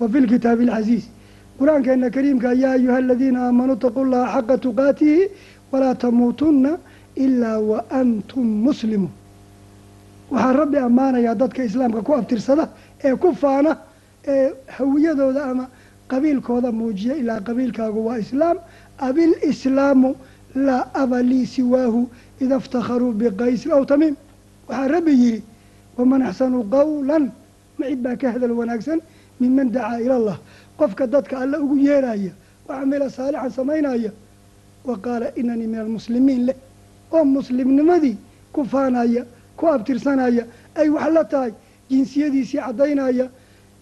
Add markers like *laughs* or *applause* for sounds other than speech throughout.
wa fi lkitaabi alcasiis qur'aankeena kariimka yaa ayuha aladiina aamanuu itaquu llaha xaqa tuqaatihi walaa tamuutunna ilaa wa antum waxaa rabbi ammaanayaa dadka islaamka ku abtirsada ee ku faana ee hawiyadooda ama qabiilkooda muujiya ilaa qabiilkaagu waa islaam abilislaamu laa aba lii siwaahu ida iftakharuu biqaysin aw tamiim waxaa rabbi yidhi waman axsanu qawlan ma cid baa ka hadal wanaagsan minman dacaa ila allah qofka dadka alle ugu yeeraya camila saalixan samaynaya wa qaala inanii min almuslimiin leh oo muslimnimadii ku faanaya ku abtirsanaya ay wax la tahay jinsiyadiisii caddaynaya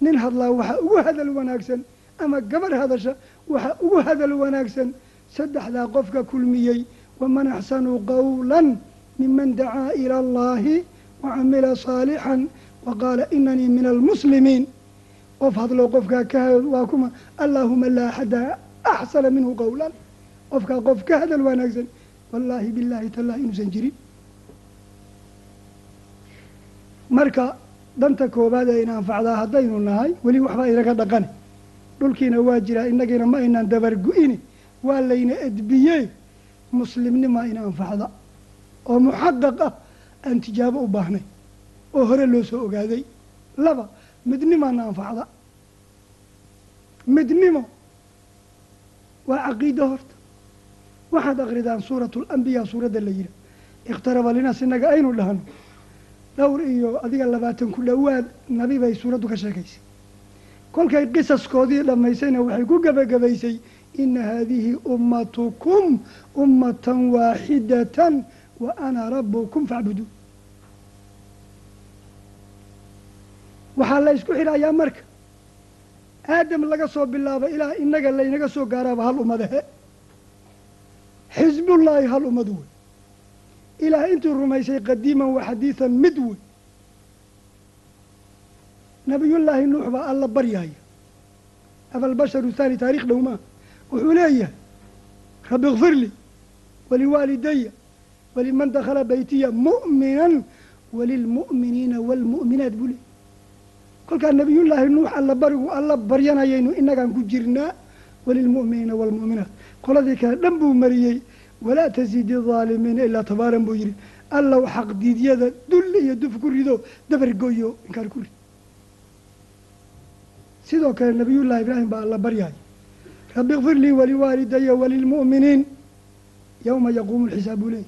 nin hadlaa waxaa ugu hadal wanaagsan ama gabarh hadasha waxaa ugu hadal wanaagsan saddexdaa qofka kulmiyey waman axsanu qawlan miman dacaa ila allahi wa camila saalixan wa qaala inanii min almuslimiin qof hadlo qofkaa ka waa kuma allaahuma laa axada axsana minhu qawlan. Qofkaa qof ka hadal wanaagsan wallaahi billaahi tallahi inuusan jirin. Marka danta koobaad ee in anfacdaa haddaynu nahay weli waxbaa inaga dhaqani dhulkiina waa jiraa inagiina ma aynaan dabargu-ini waa layna edbiyey. Muslimnimaa ina anfacda oo muxaqaq ah aan tijaabo u baahnay oo hore loo soo ogaaday. Laba midnimaana anfacda midnimo. Waa caqiido horta. Waxaad akridaan suuratu lambiyaa suuradda la yidhi ikhtaraba linaas innaga aynu dhahno dhowr iyo adiga labaatan ku dhowaad nabi bay suuraddu ka sheekaysay. Kolkay qisaskoodii dhammaysayna waxay ku gebagabaysay ina haadihi ummatukum ummatan waaxidatan wa ana rabukum facbuduun waxaa la ysku xidhayaa marka. Aadam laga soo bilaabo ilaa inaga laynaga soo gaaraaba hal ummadahe xisbullaahi hal ummad wey ilaah intuu rumaysay qadiiman wa xadiidan mid wey nabiyullaahi nuux baa alla baryaaya. Abalbasharu thaani taarikh dhow maa wuxuu leeyahay rabbi ikfir lii waliwaalidaya waliman dakhala baytiya mu'minan walilmu'miniina waalmu'minaat buu leeyay kolkaa nabiyullaahi nuux alla barigu alla baryanayaynu inagaan ku jirnaa walilmu'miniina waalmu'minaat qoladii kale dhan buu mariyey walaa tasidi adaalimiina ilaa tabaaran buu yidhi. Allow xaqdiidyada dulli iyo duf ku rido dabar goyo inkaan ku rid. Sidoo kale nabiyullaahi ibraahim baa alla baryaaya rabbi ikfir lii waliwaalidaya walilmu'miniin yowma yaquumu lxisaab buu leeyay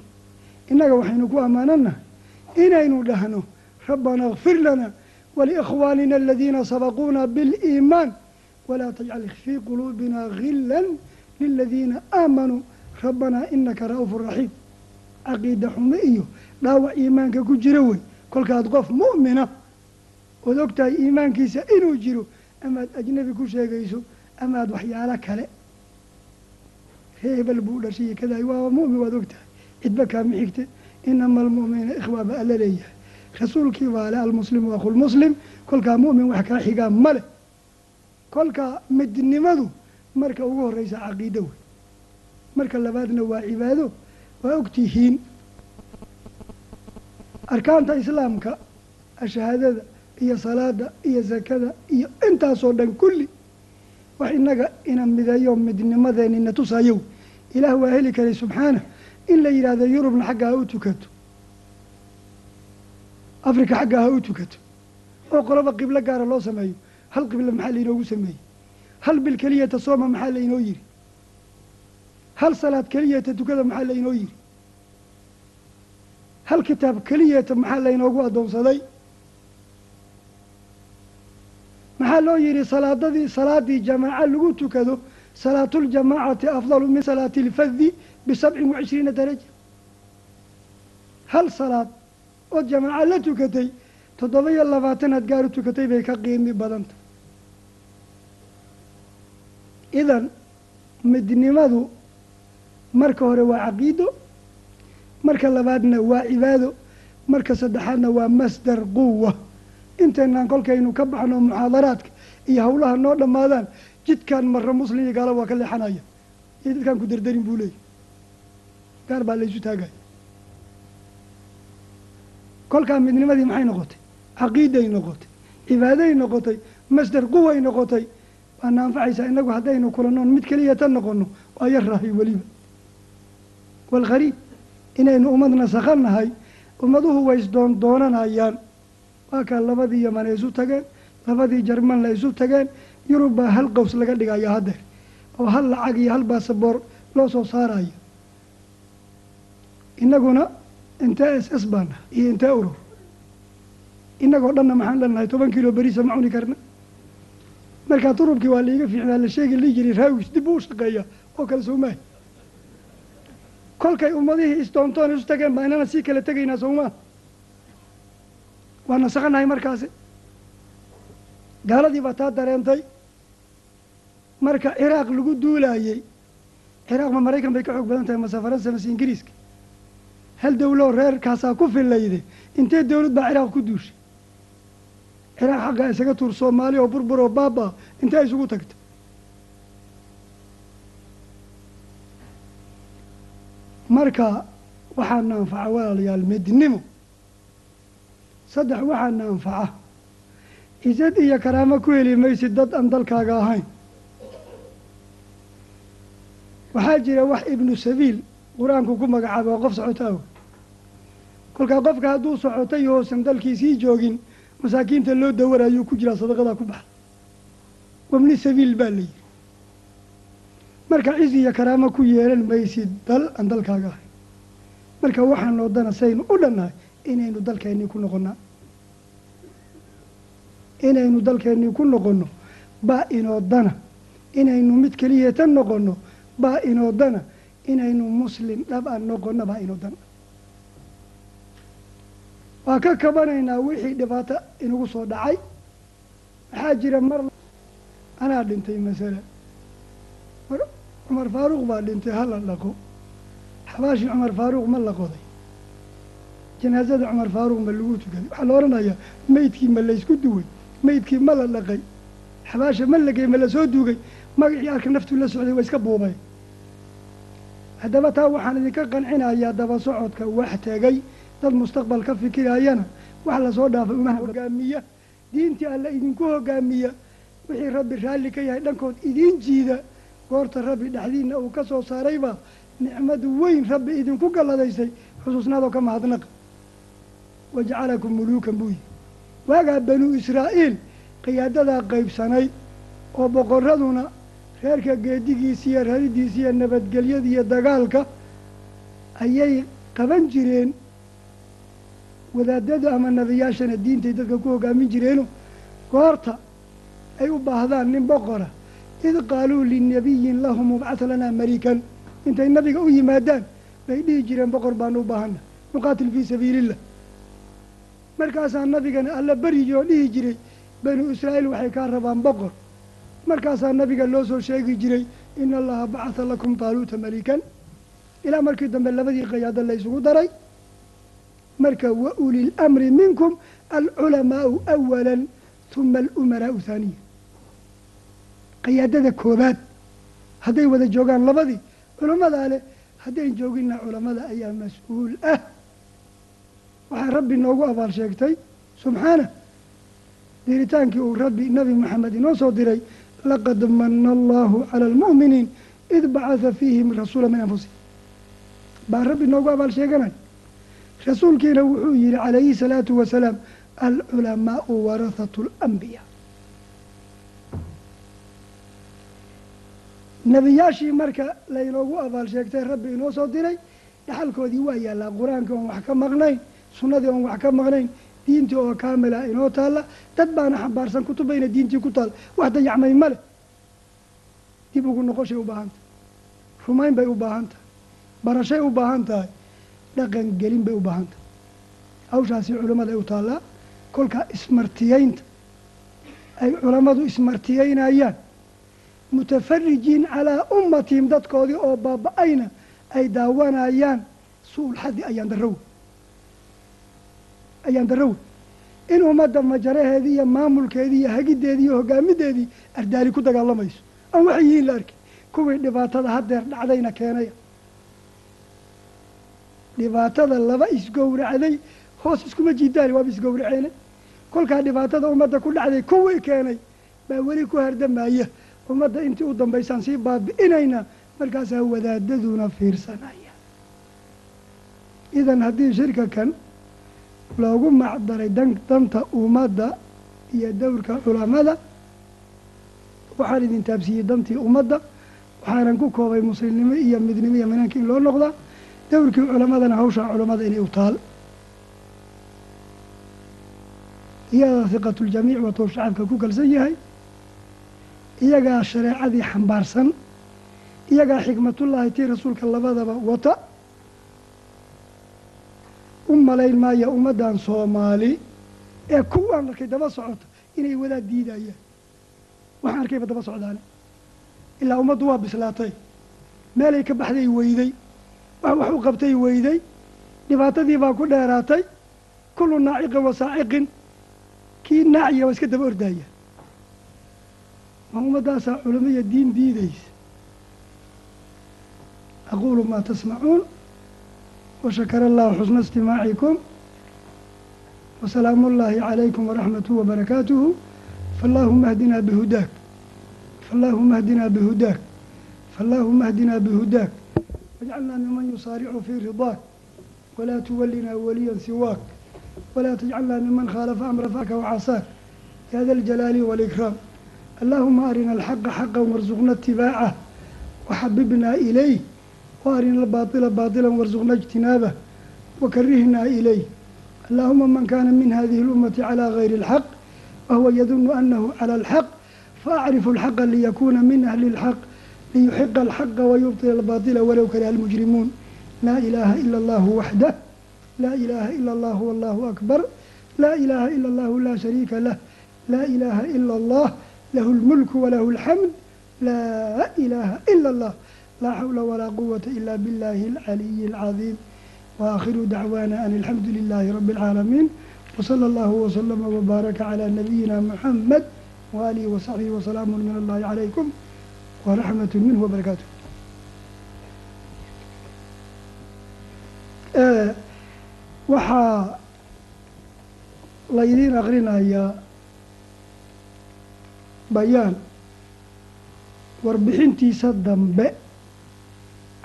innaga waxaynu ku ammaananahay inaynu dhahno rabbana ikfir lana waliikhwaanina aladiina sabaquuna biliimaan walaa tajcal fii quluubina gila liladiina aamanuu rabbanaa inaka ra'uufu raxiim caqiida xumo iyo dhaawac iimaanka ku jira wey kolkaad qof mu'mina ood og tahay iimaankiisa inuu jiro amaad ajnabi ku sheegayso amaad waxyaalo kale hebel buu dhashay kadaa waaba mu'min waad og tahay cidba kaama xigte inama almu'miniina ikhwaa ba alla leeyahay rasuulkii baa le almuslimu akhulmuslim kolkaa mu'min wax kaa xigaa ma leh. Kolkaa midnimadu marka ugu horreysa caqiido wey. Marka labaadna waa cibaado waa ogtihiin. Arkaanta islaamka ashahaadada iyo salaada iyo sakada iyo intaasoo dhan kulli wax innaga ina mideeyo midnimadeenina tusayo. Ilaah waa heli karay subxaana. In la yidhaahdo yurubna xagga ha u tukato africa xagga ha u tukato. Oo qoloba qiblo gaara loo sameeyo. Hal qiblo maxaa lainoogu sameeyey? Hal bil keliyata sooma maxaa lainoo yidhi hal salaad keliyata tukada maxaa lainoo yidhi hal kitaab keliyata maxaa laynoogu addoonsaday? Maxaa loo yidhi salaadadii salaadii jamaaca lagu tukado? Salaatuljamaacati afdalu min salaati ilfadi bisabcin wa cishriina daraja. Hal salaad ood jamaaca la tukatay toddoba iyo labaatanaad gaar u tukatay bay ka qiimi badanta. Idan midnimadu marka hore waa caqiido marka labaadna waa cibaado marka saddexaadna waa masdar quwa intaynaan kolkaynu ka baxno muxaadaraadka iyo hawlaha noo dhammaadaan jidkaan marra muslim iyo gaala waa ka leexanaya. Iyo dadkaan ku derderin buu leeyahy gaar baa laysu taagaya kolkaa midnimadii maxay noqotay? Caqiiday noqotay cibaaday noqotay masdar quway noqotay. Waana anfacaysaa inagu haddaynu kulannoon mid keliya ta noqono waa yar raahay weliba. Walkhariib inaynu ummad nasakha nahay ummaduhu way isdoondoonanayaan waa kaa labadii yaman ay isu tageen labadii jarman la isu tageen yurub baa hal qaws laga dhigaya haddeer oo hal lacag iyo hal baasaboor loo soo saarayo. Innaguna intee s s baan iyo intee urur innagoo dhanna maxaan dhannahay toban kilo beriisa ma cuni karna. Markaa turubkii waa laiga fiicnaa la sheegi lii jiray raawis dib uu shaqeeya oo kale soomaah kolkay ummadihii isdoontoon isu tageen baa inana sii kala tegaynaa soomaa waa nasakanahay markaasi. Gaaladii baa taa dareentay marka ciraaq lagu duulaayey ciraaq ma maraykan bay ka xoog badan tahay mase faransa mase ingiriiska hal dawloo reerkaasaa ku fillayde intee dawlad baa ciraaq ku duushay? Ciraaq xaggaa isaga tuur soomaali oo burbur oo baaba intee isugu tagta? Marka waxaana anfaca walaalayaal midnimo. Saddex waxaana anfaca isad iyo karaamo ku heli maysid dad aan dalkaaga ahayn. Waxaa jira wax ibnu sabiil qur'aanku ku magacaaba oo qof socota aw kolkaa qofka hadduu socotay hoosan dalkiisii joogin masaakiinta loo dawarayuu ku jiraa sadaqadaa ku baxa. Wabni sabiil baa la yidhi. Marka ciz iyo karaamo ku yeelan maysid dal aan dalkaaga ahayn marka waxaan noo dana saynu u dhannahay inaynu dalkeennii ku noqonnaa inaynu dalkeennii ku noqonno baa inoo dana. Inaynu mid keliya tan noqonno baa inoo dana. Inaynu muslim dhab aan noqonno baa inoo dana waa ka kabanaynaa wixii dhibaato inagu soo dhacay. Waxaa jira mar anaa dhintay masala mar cumar faaruuq baa dhintay hala dhaqo. Xabaashii cumar faaruuq ma la qoday. Janaasada cumar faaruuq ma lagu tukaday waxaa la odhanayaa meydkii ma laysku duway meydkii ma la dhaqay. Xabaasha ma lagey ma la soo duugay magacii arka naftuu la socday waa iska buubay. Haddaba taa waxaan idinka qancinayaa daba socodka wax tegay dad mustaqbal ka fikirayana wax la soo dhaafay uma hogaamiya. Diintii alla idinku hogaamiya. Wixii rabbi raalli ka yahay dhankood idiin jiida. Goorta rabbi dhexdiina uu ka soo saarayba nicmadu weyn rabbi idinku galladaysay. Xusuusnaadoo ka mahadnaqa wajacalakum muluukan buu yihi waagaa banuu israa'iil qiyaadadaa qaybsanayd oo boqoraduna reerka geedigiisa iyo raridiisa dagaalka ayay qaban jireen wadaadada ama nabiyaashana diintay dadka ku hogaamin jireeno goorta ay u baahdaan nin boqora id qaaluu linabiyin lahum ubcatha lanaa marikan intay nabiga u yimaadaan bay dhihi jireen boqor baanu u baahana nuqaatil fii sabiilillah. Markaasaa nabigana alla berigi oo dhihi jiray banuu israa'iil waxay kaa rabaan boqor. Markaasaa nabiga loo soo sheegi jiray ina allaha bacatha lakum taaluuta malikan ilaa markii dambe labadii qayaado la ysugu daray marka wa uli lamri minkum alculamaau awala huma alumaraau haaniya qayaadada koobaad hadday wada joogaan labadii culammadaa leh haddayn jooginna culammada ayaa mas'uul ah. Waxaa rabbi noogu abaal sheegtay subxaana diritaankii uu rabbi nabi maxamed inoo soo diray laqad mana allahu cala almu'miniin id bacatha fiihim rasuula min anfusihim. Baa rabbi noogu abaal sheeganay rasuulkiina wuxuu yihi calayhi salaatu wasalaam alculamaau warahatu alambiyaa nebiyaashii marka laynoogu abaal sheegtay rabbi inoo soo diray dhaxalkoodii waa yaallaa qur'aankii oon wax ka maqnayn sunnadii oon wax ka maqnayn diintii oo kaamila inoo taalla dad baana xambaarsan kutubayna diintii ku taal wax dayacmay ma leh. Dib ugu noqoshay u baahan tahay. Rumayn bay u baahan tahay. Barashay u baahan tahay dhaqan gelin bay u baahan tahay hawshaasi culamada ay u taallaa kolkaa ismartiyeynta ay culammadu ismartiyeynayaan. Mutafarijiin calaa ummatihim dadkoodii oo baaba-ayna ay daawanayaan. Su'ul xaddi ayaan darrowe ayaan darrowe in ummadda majaraheedii iyo maamulkeedii iyo hagiddeedii iyo hogaamideedii ardaali ku dagaalamayso aan waxay yihiin la arkay kuwii dhibaatada haddeer dhacdayna keenaya dhibaatada laba isgowracday hoos iskuma jiidaani waaba isgowraceene kolkaa dhibaatada ummadda ku dhacday kuwii keenay. Baa weli ku hardamaya ummadda intii u dambaysaan sii baabi'inayna markaasaa wadaadaduna fiirsanaya idan haddii shirka kan loogu macdaray dan danta ummadda iyo dowrka culamada waxaan idin taabsiiyey dantii ummadda waxaanan ku koobay muslimnimo iyo midnimo iyo minaanka in loo noqdaa dowrkii culamadana hawshaa culamada inay u taal. Iyadaa hiqatuljamiic watou shacabka ku kalsan yahay iyagaa shareecadii xambaarsan iyagaa xikmatullaahi tii rasuulka labadaba wata. U malayn maaya ummaddan soomaali ee kuwaan arkay daba socoto inay wadaad diidayaan waxaan arkayba daba socdaane. Ilaa ummaddu waa bislaatay. Meelay ka baxday weyday wax u qabtay weyday. Dhibaatadii baa ku dheeraatay. Kullu naaciqin wa kii naaciya waa iska daba ordaya ma ummaddaasaa culamo iyo diin diidaysa. Aquulu maa tasmacuun washakara allahu xusna istimaacikum. Wasalaamu ullaahi calaykum waraxmatuhu wabarakaatuhu fallaahuma ahdinaa bihudaak fallaahuma ahdinaa bihudaak fallaahuma ahdinaa bihudaak wajcalnaa miman yusaaricu fii ridaak walaa tuwalinaa waliyan siwaak walaa tajcalnaa miman khaalafa amra faka wacasaak ya da aljalaali waalikraam allahuma arina alxaqa xaqa warsuqna itibaacah waxabibnaa ilayh waarina albaatila baatila warsuqna ijtinaabah wakarihnaa ilayh allahuma man kana min hadihi اlummati calى gayri اlxaq wahuwa yadunu anahu calى اlxaq faacrifu اlxaqa liyakuna min ahli اlxaq liyuxiqa alxaqa wayubdila albaatila walow kariha almujrimuun laa ilaaha ila allahu waxdah laa ilaaha ila allahu wallahu akbar laa ilaaha ila allahu laa shariika lah laa ilaaha ila allah lahu lmulku walahu alxamd laa ilaaha ila allah laa xawla walaa quwata ila biاllahi alcaliyi alcadiim waakhiru dacwaana an alxamdu lilaahi rabbi alcaalamiin wsala allahu wslama wbaaraka calaa nabiyina muxamed waaalihi wasaxbihi wasalaamun min allahi calaykum waraxmat minhu wabarakaatu waxaa laydiin akrinayaa bayaan warbixintiisa dambe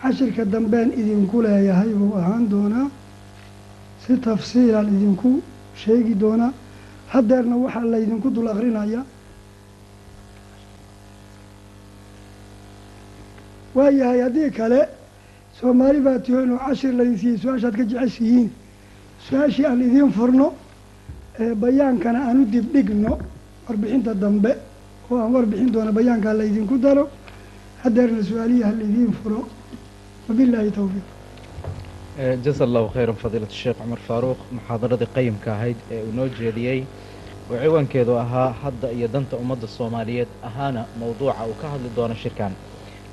cashirka dambean idinku leeyahay buu ahaan doonaa si tafsiilan idinku sheegi doonaa haddeerna waxaa laydinku dul akrinayaa waayahay haddii kale soomaali baa tihoon oo cashir laydin siiyey su'aashaad ka jeceshihiin su'aashii aan idiin furno bayaankana aan u dibdhigno warbixinta dambe oo aan warbixin doona bayaankaa laydinku daro. Haddeerna su'aalihii ha laydiin furo wabilaahi towfiiq jasa allahu khayran fadiilat sheekh cumar faaruuq muxaadaradii qayimka ahayd ee uu noo jeediyey oo ciwaankeedu ahaa hadda iyo danta ummadda soomaaliyeed ahaana mowduuca uu ka hadli doono shirkan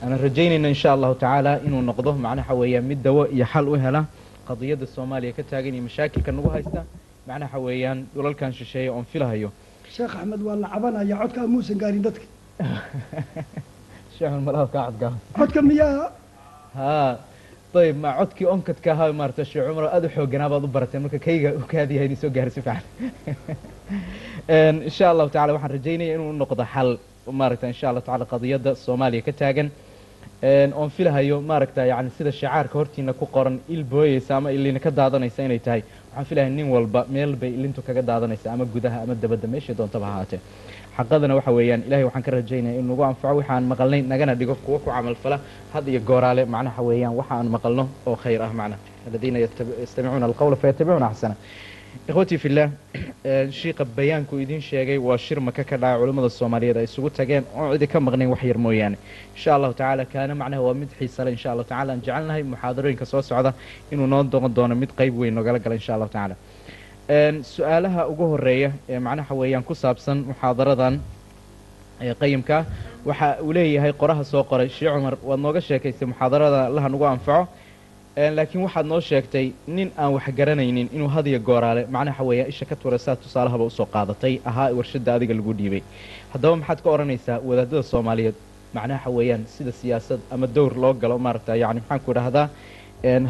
aanan rajaynayna insha allahu tacaala inuu noqdo macnaha weeyaan mid dawo iyo xal u hela qadiyadda soomaaliya ka taagan iyo mashaakilka nagu haysta macnaha weeyaan dhulalkan shisheeye oon filahayo. Sheekh axmed waa la cabanaya codka amuusan gaarin dadka. *laughs* Sheekh malaha kaa cadgaa codka miyaa haa ayb ma codkii onkadka ahaa maarata sheekh cumar aada u xooganaa baad u barateen marka kayga u kaadiyahay idin soo gaari si fiican *laughs* insha allahu tacala waxaan rajaynaya inuu noqdo xal maaragta insha allahu tacala qadiyadda soomaaliya ka taagan oon filahayo maaragta yani sida shacaarka hortiina ku qoran il booyeysa ama ilina ka daadanaysa inay tahay. Waxaan filaya nin walba meel bay ilintu kaga daadanaysa ama gudaha ama dabadda meeshay doontaba ahaatee. Xaqadana waxa weeyaan ilahay waxaan ka rajaynaya in nagu anfaco waxaan maqalnay nagana dhigo kuwo ku camalfala had iyo gooraale macnaha weeyaan waxa aan maqalno oo khayr ah macnaha aladiina yastamicuuna alqawla fayatabicuuna axsana ikhwatii fillah shiiqa bayaanku idiin sheegay waa shir maka ka dhaca culimmada soomaaliyeed ay isugu tageen. Oon cidi ka maqnayn wax yar mooyaane. Insha allahu tacaala kaana macnaha waa mid xiisale insha allahu tacala aan jecelnahay muxaadarooyinka soo socda inuu noo doqon doono mid qayb weyn nogala gala insha allahu tacaala su'aalaha ugu horreeya ee macnaha weeyaan ku saabsan muxaadaradan qayimka waxa uu leeyahay qoraha soo qoray. Sheekh cumar waad nooga sheekaysay muxaadarada allaha nagu anfaco laakiin waxaad noo sheegtay nin aan wax garanaynin inuu hadiya gooraale macnaha weeyaan isha ka tura saa tusaalahaba u soo qaadatay ahaa warshadda adiga lagu dhiibay. Haddaba maxaad ka odhanaysaa wadaadada soomaaliyeed macnaha weeyaan sida siyaasad ama dowr loo galo maaragta yani maxaan ku idhahdaa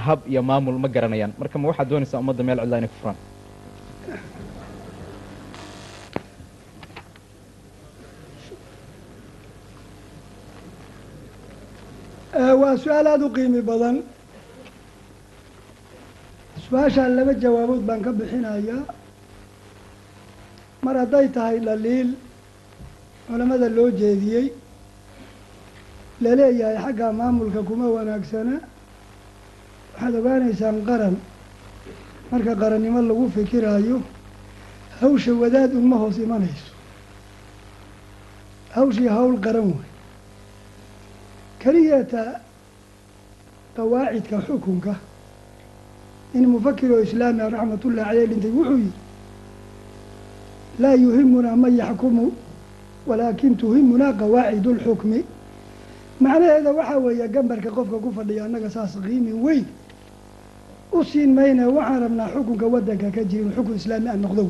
hab iyo maamul ma garanayaan. Marka ma waxaad doonaysaa ummadda meel cidlaa inay ku furaan waa su'aal aada u qiimi badan su'aashaan laba jawaabood baan ka bixinayaa mar hadday tahay dhaliil culamada loo jeediyey la leeyahay xagga maamulka kuma wanaagsana. Waxaad ogaanaysaan qaran. Marka qarannimo lagu fikiraayo hawsha wadaad unma hoos imanayso. Hawshii hawl qaran wey keliyata qawaacidka xukunka in mufakir oo islaamia raxmatullahi caleyh dhintay wuxuu yihi laa yuhimunaa man yaxkumu walaakin tuhimunaa qawaacid اlxukmi macnaheeda waxaa weeye gambarka qofka ku fadhiya annaga saas qiimi weyn u siin mayna waxaan rabnaa xukunka waddanka ka jira inu xukun islaami a noqdo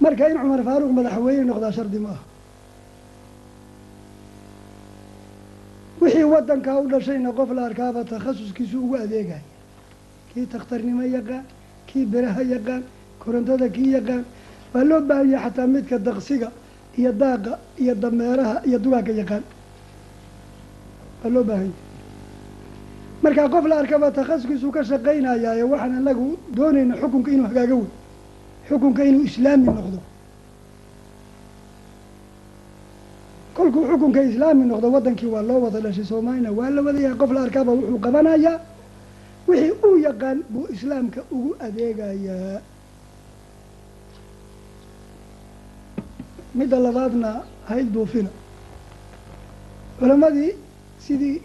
marka in cumar faaruq madaxweyne noqdaa shardi ma aha wixii waddankaa u dhashayna qof la arkaaba takhasuskiisu ugu adeegaya kii takhtarnimo yaqaan kii beraha yaqaan korontada kii yaqaan waa loo baahanya xataa midka daqsiga iyo daaqa iyo dameeraha iyo dugaagga yaqaan. Waa loo baahanya. Markaa qof la arkaba takhasuskiisu ka shaqaynayaaye waxaan anagu doonayna xukunka inuu hagaaga wey xukunka inuu islaami noqdo kolkuu xukunka islaami noqdo waddankii waa loo wada dhashay soomaalina waa la wadayahay qof la arkaaba wuxuu qabanayaa wixii uu yaqaan buu islaamka ugu adeegayaa midda labaadna hayl duufina culammadii sidii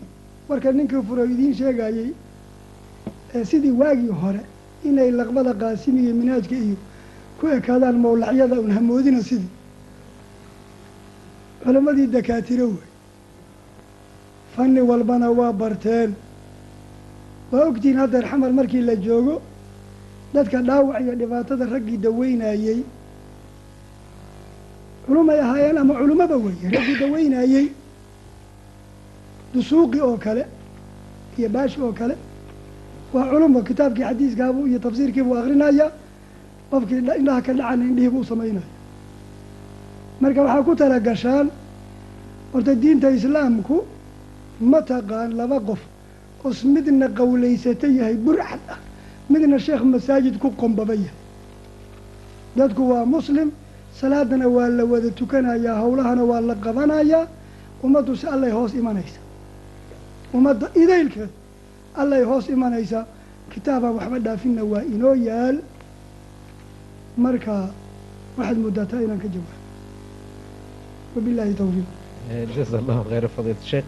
marka ninkii furo idiin sheegayey ee sidii waagii hore inay laqbada qaasimiga minhaajka iyo ku ekaadaan mawlacyada un hamoodina sidii culammadii dakaatiro wey fanni walbana waa barteen. Waa ogtihiin haddeer xamar markii la joogo dadka dhaawac iyo dhibaatada raggii daweynayey culumay ahaayeen ama culummaba weeye raggii daweynayey dusuuqi oo kale iyo baashi oo kale. Waa culumba kitaabkii xadiiskaabu iyo tafsiirkiibuu akrinaya qofkii indhaha ka dhacana indhihiibuu samaynaya marka waxaa ku tala gashaan horta diinta islaamku ma taqaan laba qof os midna qawlaysata yahay burcad ah midna sheekh masaajid ku qombaba yahay. Dadku waa muslim salaadana waa la wada tukanayaa howlahana waa la qabanayaa ummaddu si allay hoos imanaysa. Ummadda idaylkeed allay hoos imanaysaa kitaabaan waxba dhaafinna waa inoo yaal. Marka waxaad muddaataa inaan ka jawaabo wabillahi tawfiiq jaza allahu khayra fadiilat sheekh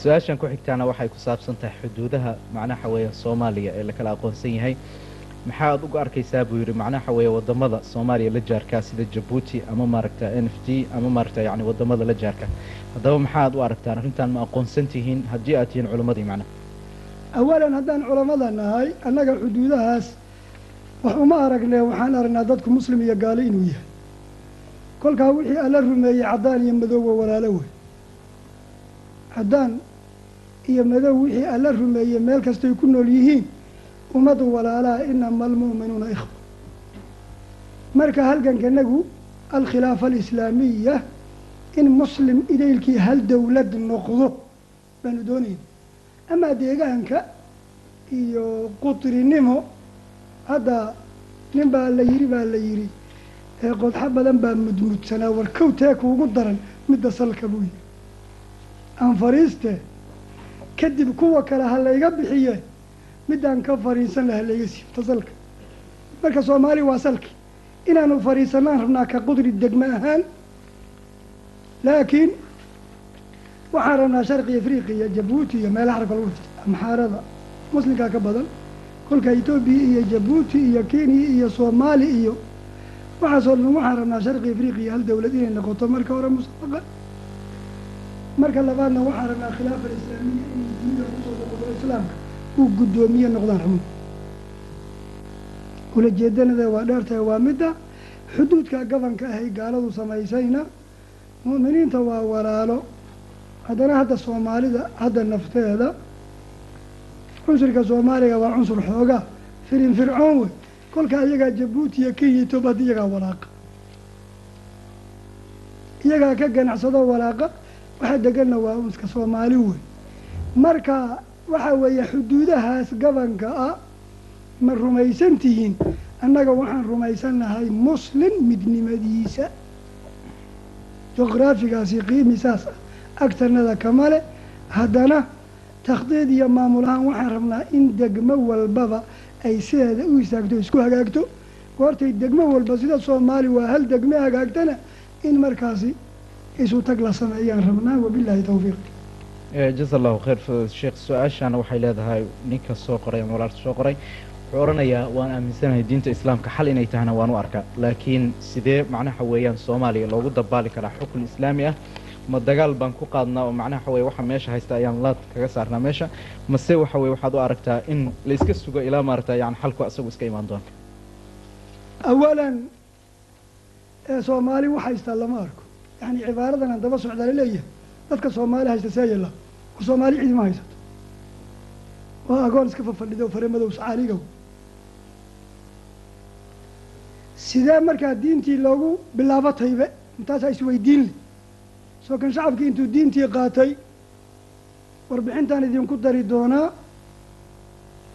su'aashan ku xigtaana waxay ku saabsan tahay xuduudaha macnaha weeye soomaaliya ee lakala aqoonsan yahay. Maxaad uga arkaysaa buu yidhi macnaha weeye waddamada soomaaliya la jaarkaa sida jabuuti ama maaragta n f d ama maaragta yani waddamada la jaarka. Haddaba maxaad u aragtaan? Arrintan ma aqoonsan tihiin? Haddii aad tihiin culammadii macnaha awalan haddaan culammada nahay annaga xuduudahaas wax uma aragne waxaan aragnaa dadku muslim iyo gaalo inuu yahay kolkaa wixii alla rumeeyey caddaan iyo madow waa walaalo wey. Caddaan iyo madow wixii alla rumeeyey meel kastay ku nool yihiin ummaddu walaalaha inama almu'minuuna ikhwa. Marka halgankanagu alkhilaafa alislaamiya in muslim idaylkii hal dowlad noqdo baanu doonayna amaa deegaanka iyo qutrinimo hadda nin baa la yidhi baa la yidhi ee qodxo badan baa mudmudsanaa war kow tee kuugu daran midda salka buu yihi aan fariiste kadib kuwa kale ha layga bixiye middaan ka fariisan laha layga siibta salka. Marka soomaali waa salki. Inaanu fariisanaan rabnaa ka qudri degme ahaan. Laakiin waxaan rabnaa sharqi afriqiya jabuuti iyo meelaha xarka lagu jirta amxaarada muslimkaa ka badan kolka etoobiya iyo jabuuti iyo kenya iyo soomaali iyo waxaasoo dhan waxaan rabnaa sharqi afriqiya hal dowlad inay noqoto. Marka hore musabaqa marka labaadna waxaan rabnaa khilaafa alislaamiya inay dunida ku soo noqoto islaamka uu guddoomiye noqdaan xubun ulajeedanada waa dheertahay waa midda xuduudka gabanka ahay gaaladu samaysayna. Mu'miniinta waa walaalo. Haddana hadda soomaalida hadda nafteeda. Cunsurka soomaaliga waa cunsur xoogaa. Firin fircoon wey kolkaa iyagaa jabuuti iyo kenya etoobiya hadda iyagaa walaaqa iyagaa ka ganacsado walaaqa waxa deganna waa iska soomaali wey marka waxa weeye xuduudahaas gabanka ah ma rumaysan tihiin annaga waxaan rumaysannahay muslim midnimadiisa. Juqraafigaasi qiimi saas ah agtanada kama le haddana takhdiid iyo maamul ahaan waxaan rabnaa in degmo walbaba ay sideeda u istaagto isku hagaagto goortay degmo walba sida soomaali waa hal degme hagaagtana in markaasi isu tag la sameeyaan rabnaa wabilaahi tawfiiq jaza allahu khayr sheekh su'aashaana waxay leedahay ninka soo qoray ama walaalka soo qoray wuxuu odhanayaa waan aaminsanahay diinta islaamka xal inay tahana waan u arkaa laakiin sidee macnaha weeyaan soomaaliya loogu dabaali karaa xukun islaami ah ma dagaal baan ku qaadnaa oo macnaha weye waxa meesha haysta ayaan laad kaga saarnaa meesha. Mase waxa weye waxaad u aragtaa in la iska sugo ilaa maaragta yani xalku isagu iska imaan doona awalan soomaali wax haystaa lama arko. Yani cibaaradan aan daba socdaa la leeyahay dadka soomaali haysta see yala war soomaali ciidima haysato. Waa agoon iska fafadhido faremadow sacaaligow sidee markaa diintii loogu bilaabo taybe? Intaasaa isweydiin li soo kan shacabkii intuu diintii qaatay warbixintaan idinku dari doonaa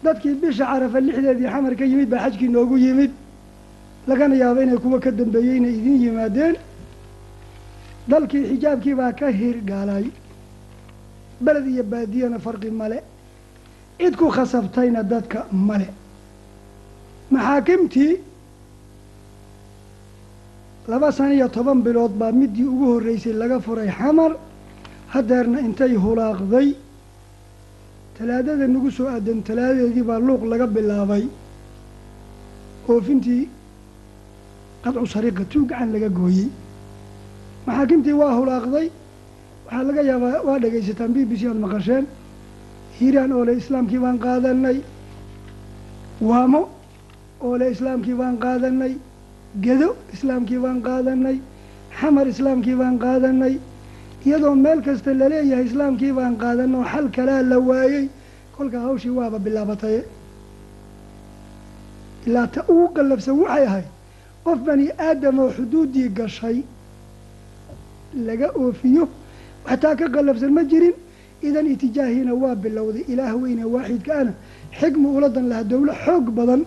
dadkii bisha carafa lixdeedii xamar ka yimid baa xajkii noogu yimid. Lagana yaabo inay kuwa ka dambeeyey inay idin yimaadeen. Dalkii xijaabkii baa ka hirgalay beled iyo baadiyana farqi male. Cid ku khasabtayna dadka male. Maxaakimtii laba sana iyo toban bilood baa midii ugu horreysay laga furay xamar. Hadeerna intay hulaaqday. Talaadada nagu soo aadan talaadadeedii baa luuq laga bilaabay. Oofintii qadcu sariiqa tuu gacan laga gooyey. Maxaakimtii waa hulaaqday. Waxaa laga yaabaa waa dhegaysataan b b c aad maqasheen. Hiiraan oo le islaamkii baan qaadanay waamo oo le islaamkii baan qaadanay gedo islaamkii baan qaadanay xamar islaamkii baan qaadanay iyadoo meel kasta la leeyahay islaamkii baan qaadanoo xal kalaa la waayey kolkaa hawshii waaba bilaabataye ilaa ta ugu qallabsan waxay ahayd qof bani aadam oo xuduuddii gashay laga oofiyo waxtaa ka qallabsan ma jirin idan itijaahiina waa bilowday ilaah weyne waaxidka ana xigmu uladan laha dowlo xoog badan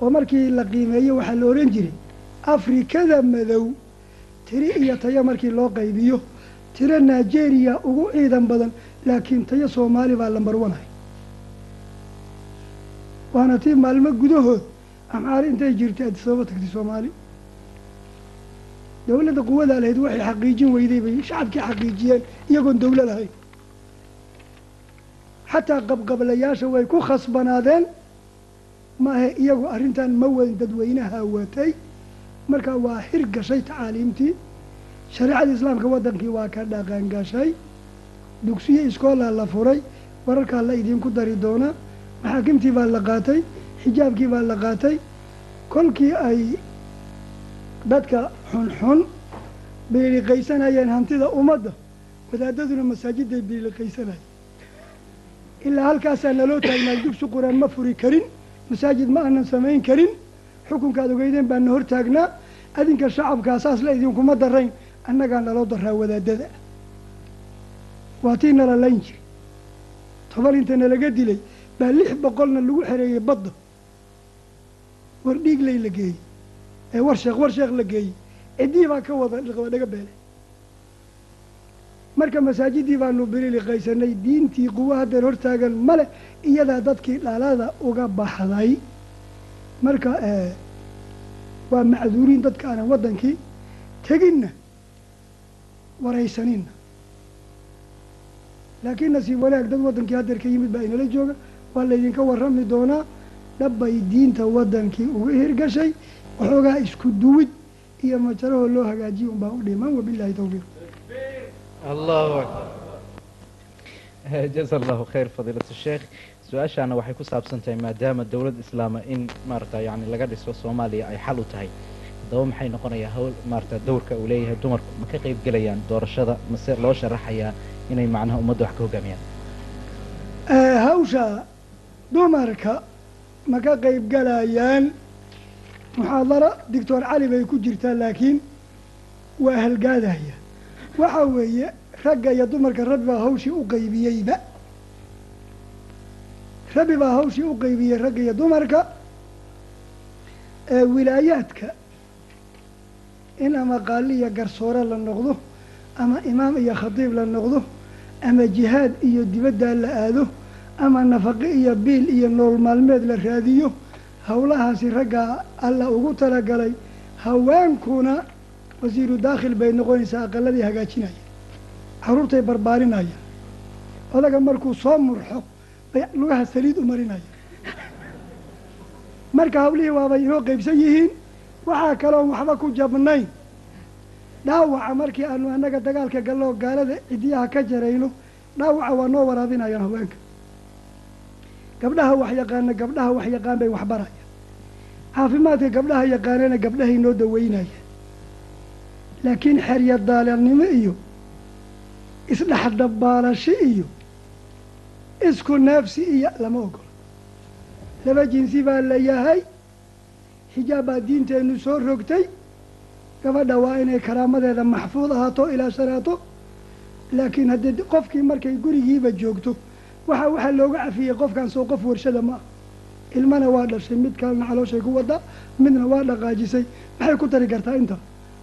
oo markii la qiimeeyo waxaa la odhan jiray afrikada madow tiri iyo tayo markii loo qaybiyo tiro nigeria ugu ciidan badan laakiin tayo soomaali baa lambar wanahay waana tii maalmo gudahood amcaari intay jirtay adisababa tagtay soomaali. Dowladda quwadaa lahayd waxay xaqiijin weyday bay shacabkii xaqiijiyeen iyagoon dowlad ahayn. Xataa qabqablayaasha way ku khasbanaadeen maahe iyagu arrintan ma wadin dadweynaha watay marka waa xir gashay tacaaliimtii shareecada islaamka waddankii waa ka dhaqan gashay. Dugsiyo iskoolaa la furay. Wararkaa la idinku dari doonaa maxaakimtii baa la qaatay. Xijaabkii baa la qaatay. Kolkii ay dadka xunxun biiliqaysanayeen hantida ummadda wadaadaduna masaajiday biiliqaysanayeen. Ilaa halkaasaa naloo taagnaa dugsi qur'aan ma furi karin masaajid ma aanan samayn karin. Xukunkaad ogeydeen baana hor taagnaa adinka shacabkaa saas la idinkuma darayn annagaa naloo daraa wadaadada. Waa tii nala layn jiri toban inta nalaga dilay baa lix boqolna lagu xereeyey badda. War dhiigley la geeyey. Ee war sheekh war sheekh la geeyey. Ciddii baa ka wada dhaga beele marka masaajidii baanu bililiqaysanay diintii quwo haddeer hortaagan male iyadaa dadkii dhalada uga baxday. Marka waa macduuriin dadka aanan waddankii teginna waraysaninna. Laakiin nasiib wanaag dad waddankii haddeer ka yimid baa inala jooga waa laydinka warrami doonaa dhabbay diinta waddankii uga hirgashay waxoogaa isku duwid iyo majarahoo loo hagaajiya un baa u dhiman wabilahi tawfiiq allahu akbar. Jaza allahu khayr fadiilat sheekh su'aashaana waxay ku saabsan tahay maadaama dowlad islaama in maarata yani laga dhiso soomaaliya ay xal u tahay. Haddaba maxay noqonayaa hawl maarata dowrka uu leeyahay dumarku ma ka qayb gelayaan doorashada mase loo sharaxayaa inay macnaha ummadda wax ka hoggaamiyaan hawsha dumarka ma ka qayb galayaan muxaadara doctor cali bay ku jirtaa laakiin waa halgaadaya waxa weeye ragga iyo dumarka rabbi baa hawshii u qaybiyeyba. Rabbi baa hawshii u qaybiyey ragga iyo dumarka ee wilaayaadka in ama qaali iyo garsoore la noqdo ama imaam iyo khatiib la noqdo ama jihaad iyo dibaddaa la aado ama nafaqe iyo biil iyo nool maalmeed la raadiyo howlahaasi raggaa alla ugu talagalay haweenkuna wasiiru daakhil bay noqonaysaa aqaladii hagaajinaya caruurtay barbaarinaya odaga markuu soo murxo bay lugaha saliid u marinaya. Marka hawlihii waabay inoo qeybsan yihiin waxaa kaloon waxba ku jabnayn. Dhaawaca markii aanu annaga dagaalka galloo gaalada cidiyaha ka jarayno dhaawaca waa noo waraabinayaan haweenka. Gabdhaha wax yaqaana gabdhaha wax yaqaan bay waxbarayaan caafimaadka gabdhaha yaqaanana gabdhahay noo daweynayaan laakiin xerya daalaalnimo iyo isdhexdabaalasho iyo isku neefsi iyo lama ogolo laba jinsi baa la yahay xijaab baa diinteennu soo rogtay gabadha waa inay karaamadeeda maxfuud ahaato ilaashanaato laakiin haddii qofkii markay gurigiiba joogto waxa waxaa looga cafiyey qofkan soo qof warshada ma ah ilmana waa dhashay mid kalena calooshay ku wada midna waa dhaqaajisay maxay ku tari kartaa inta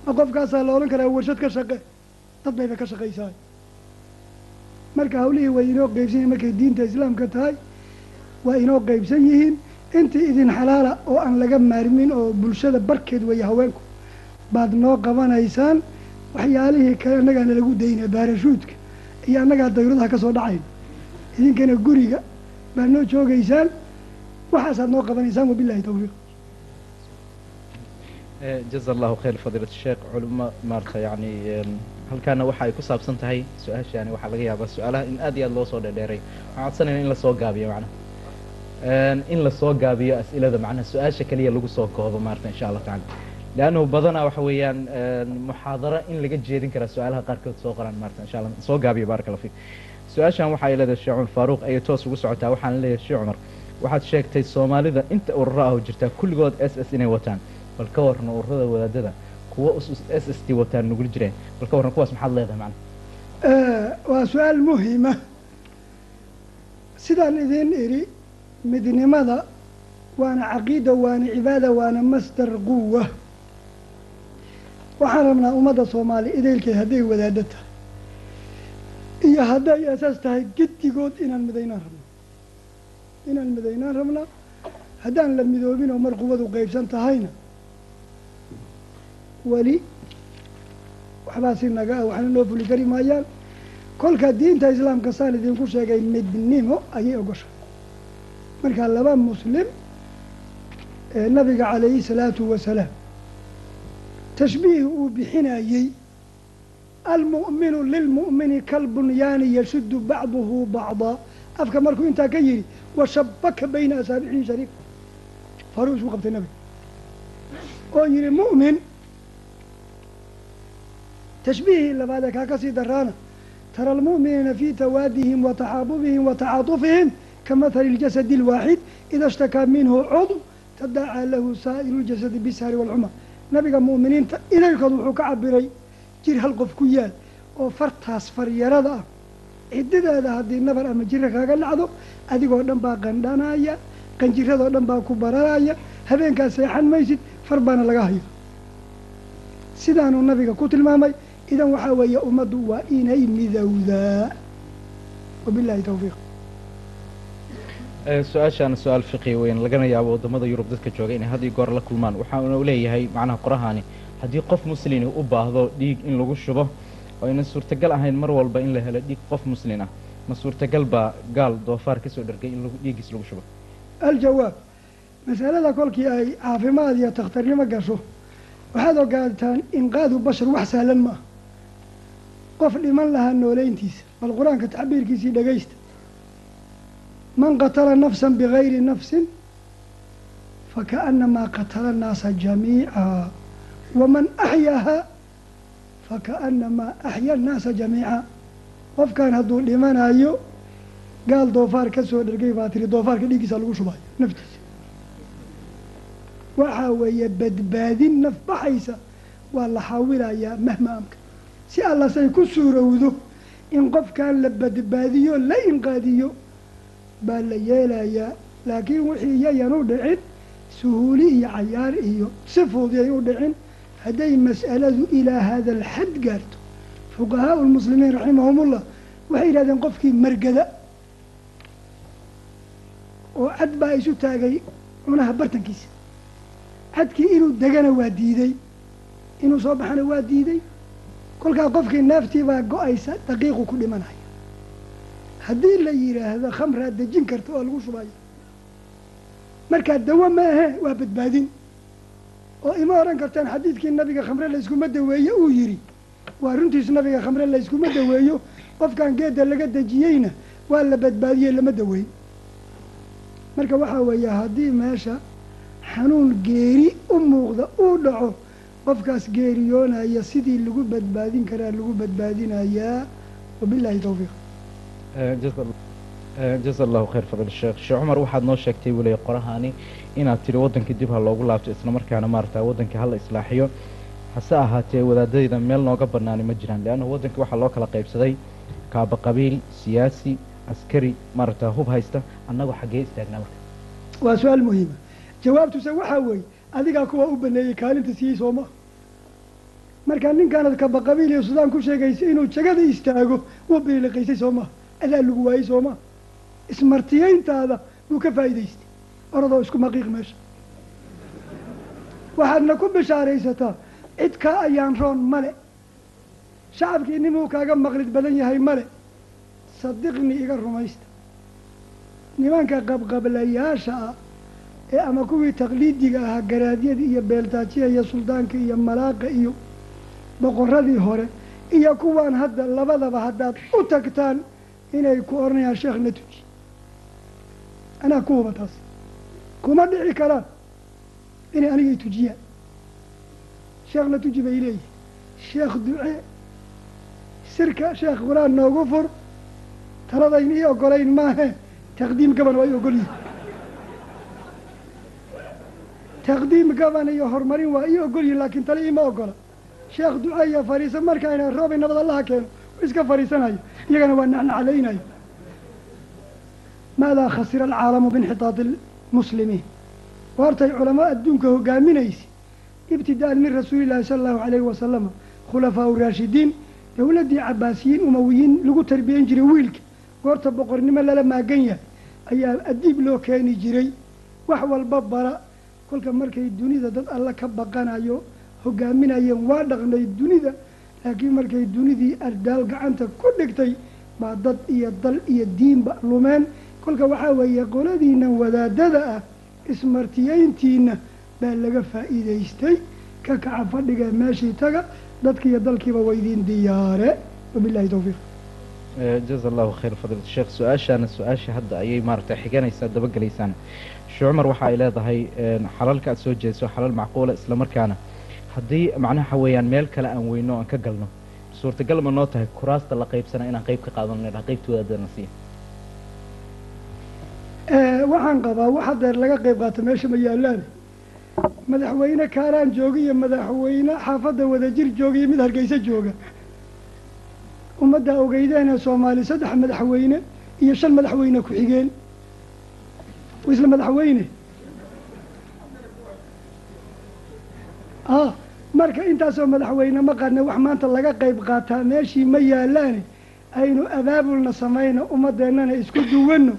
ma qofkaasaa la odhan karaa warshad ka shaqe? Dad bayba ka shaqaysaa. Marka hawlihii way inoo qeybsan yihiin markay diinta islaamka tahay waa inoo qeybsan yihiin. Intii idin xalaala oo aan laga maarmin oo bulshada barkeed weeye haweenku baad noo qabanaysaan waxyaalihii kale annagaana lagu daynaya baarashuudka iyo annagaa dawladaha ka soo dhacayna idinkana guriga baad noo joogaysaan waxaasaad noo qabanaysaan wabilahi tawfiiq jaza allahu khayr fadiilat sheekh. Culimo maarata yani halkaana waxa ay ku saabsan tahay su'aashaani waxaa laga yaabaa su'aalaha in aad iyo aad loo soo dheerdheeray waxaan codsanayna in la soo gaabiyo macnaha in la soo gaabiyo as'ilada macnaha su'aasha keliya lagu soo koobo maarata insha allah tacala leannahu badanaa waxa weeyaan muxaadaro in laga jeedin karaa su'aalaha qaarkood soo qoraan maarata insha allah soo gaabiyo baaraka fiik. Su'aashan waxay leedahay sheekh cumar faaruuq ayay toos ugu socotaa. Waxaan leeyahay sheekh cumar waxaad sheegtay soomaalida inta ururo ah oo jirtaa kulligood s s inay wataan bal ka warran ururada wadaadada kuwa s s t wataan nugul jireen bal ka warran kuwaas maxaad leedahay macna waa su'aal muhima sidaan idiin idhi midnimada waana caqiida waana cibaada waana masdar quwa waxaan rabnaa ummadda soomaaliya idaylkeed hadday wadaado tahay iyo hadday asaas tahay gedigood inaan midaynaan rabno. Inaan midaynaan rabnaa haddaan la midoobin oo mar quwadu qeybsan tahayna weli waxbaa si naga ah waxna noo fuli kari maayaan. Kolka diinta islaamka saan idinku sheegay midnimo ayay ogoshay markaa laba muslim ee nabiga calayhi salaatu wasalaam tashbiih uu bixinayey almu'minu lilmu'mini kalbunyaani yashuddu bacduhu bacdaa afka markuu intaa ka yidhi washabaka bayna asaabicihi shariif faruu isku qabtay nabiga. Oo yihi mu'min tashbiihii labaadee kaa ka sii daraana tara almu'miniina fii tawaadihim wa taxaabubihim wa tacaatufihim kamahali اljasadi اlwaaxid ida ishtakaa minhu cudw tadaacaa lahu saa'iru ljasadi bisahri walxuma nabiga mu'miniinta idaylkood wuxuu ka cabiray jir hal qof ku yaal oo fartaas faryarada ah ciddadeeda haddii nabar ama jira kaaga dhacdo adigoo dhan baa qandhanaya qanjiradoo dhan baa ku baranaya habeenkaas seexan maysid far baana laga haya sidaanuu nabiga ku tilmaamay idan waxaa weeye ummaddu waa inay midowdaa wabilahi tawfiiq su'aashaana su'aal fiqi weyn lagana yaabo waddamada yurub dadka jooga inay had iyo goor la kulmaan waxaana u leeyahay macnaha qorahaani haddii qof muslin u baahdo dhiig in lagu shubo oo aynan suurtagal ahayn mar walba in la helo dhiig qof muslin ah ma suurtagal baa gaal doofaar ka soo dhargay in dhiiggiis lagu shubo aljawaab masalada kolkii ay caafimaad iyo takhtarnimo gasho waxaad ogaataan inqaadu bashar wax sahlan ma ah qof dhiman lahaa nooleyntiisa bal qur'aanka tacbiirkiisii dhegaysta man qatala nafsan bikayri nafsin fakaanamaa qatala annaasa jamiica. Waman axyaahaa fakaanamaa axya annaasa jamiica. Qofkan hadduu dhimanayo gaal doofaar ka soo dhergay baa tiri doofaarka dhiiggiisa lagu shubaayo naftiisa. Waxaa weeye badbaadin naf baxaysa waa la xawilayaa mahma amka si allasay ku suurowdo in qofkan la badbaadiyo la inqaadiyo baa la yeelayaa. Laakiin wixii yayan u dhicin suhuuli iyo cayaar iyo si fuudiyay u dhicin. Hadday mas'aladu ilaa hada alxad gaarto fuqahaau lmuslimiin raximahumullah waxay yidhahdeen qofkii margada oo cad baa isu taagay cunaha bartankiisa. Cadkii inuu degana waa diiday inuu soo baxana waa diiday kolkaa qofkii neeftii baa go'aysa daqiiqu ku dhimanaya. Haddii la yidhaahdo khamraad dejin karta oo lagu shubayo markaa dawo ma ahe waa badbaadin. Oo ima odhan kartaan xadiidkii nabiga khamre layskuma daweeye uu yidhi waa runtiis nabiga khamre layskuma daweeyo qofkan geedda laga dejiyeyna waa la badbaadiyey lama daweyn marka waxaa weeye haddii meesha xanuun geeri u muuqda uu dhaco qofkaas geeriyoonaya sidii lagu badbaadin karaa lagu badbaadinayaa wabillahi tawfiiq. Jaza allahu khayr fadil sheekh. Sheekh cumar waxaad noo sheegtay weliya qorahani inaad tidhi waddankii dib ha loogu laabto isla markaana maarata waddankii hala islaaxiyo. Hase ahaatee wadaadadayda meel nooga banaani ma jiraan leanna waddankii waxaa loo kala qaybsaday kaaba qabiil siyaasi askari maaragta hub haysta annagoo xaggee istaagnaa marka. Waa su'aal muhiima jawaabtuse waxaa weeye adigaa kuwa u baneeyey kaalinta siiyey sooma markaa ninkaanad kaba qabiil iyo sudaan ku sheegaysa inuu jagada istaago wuu biliqaysay soomaa adaa lagu waayey soomaa ismartiyeyntaada buu ka faa'iidaystay. Oradoo isku maqiiq meesha. Waxaadna ku bishaaraysataa cid kaa ayaan roon male. Shacabkii nimuu kaaga maqlid badan yahay male. Sadiqni iga rumaysta. Nimanka qabqablayaasha ah ama kuwii taqliidiga ahaa garaadyadii iyo beeltaajiya iyo suldaanka iyo malaaqa iyo boqoradii hore iyo kuwaan hadda labadaba haddaad u tagtaan inay ku odhanayaan sheekh na tuji anaa ku huba taas. Kuma dhici karaan inay anigay tujiyaan. Sheekh na tuji bay leeyihiin sheekh ducee sirka sheekh qur'aan noogu fur taladayn ii ogolayn maahe taqdiim gaban waa i ogol yihiin taqdiim gaban iyo horumarin waa ii ogol yihiin laakiin tale iima ogola sheekh duca iyo fariisa markayna roobay nabad allaha keeno iska fariisanayo iyagana waa nacnaclaynayo maadaa khasira alcaalamu biinxitaadi lmuslimiin hortay culamaa adduunka hogaaminaysa ibtida'an min rasuuli llahi sala allahu alayhi wasalama khulafaau raashidiin dowladdii cabaasiyiin umawiyiin lagu tarbiyeyn jiray wiilka goorta boqornimo lala maagan yahay ayaa adiib loo keeni jiray wax walba bara kolka markay dunida dad alla ka baqanayo hogaaminayeen waa dhaqnay dunida laakiin markay dunidii ardaal gacanta ku dhigtay baa dad iyo dal iyo diinba lumeen. Kolka waxaa weeye qoladiina wadaadada ah ismartiyeyntiina baa laga faa'iidaystay. Ka kaca fadhiga meeshii taga dadkiiyo dalkiiba waydiin diyaare. Wabillahi tawfiiq. Jaza allahu khayr fadilat sheekh su'aashaana su'aasha hadda ayay maaragtay xiganaysaa dabagelaysaan sheekh cumar waxa ay leedahay xalalka aad soo jeediso xalal macquula isla markaana haddii macnaha weeyaan meel kale aan weyno aan ka galno suurtagal ma noo tahay kuraasta la qaybsana inaan qayb ka qaadano wadaadana siiya waxaan qabaa wax hadeer laga qayb qaato meesha ma yaalaan. Madaxweyne kaaraan jooga iyo madaxweyne xaafadda wadajir jooga iyo mid hargeysa jooga. Ummadda ogeydeena soomaali saddex madaxweyne iyo shan madaxweyne ku-xigeen isla madaxweyne a marka intaasoo madaxweyne ma qarne wax maanta laga qayb qaataa meeshii ma yaalaane aynu abaabulna samayno ummadeennana isku duwanno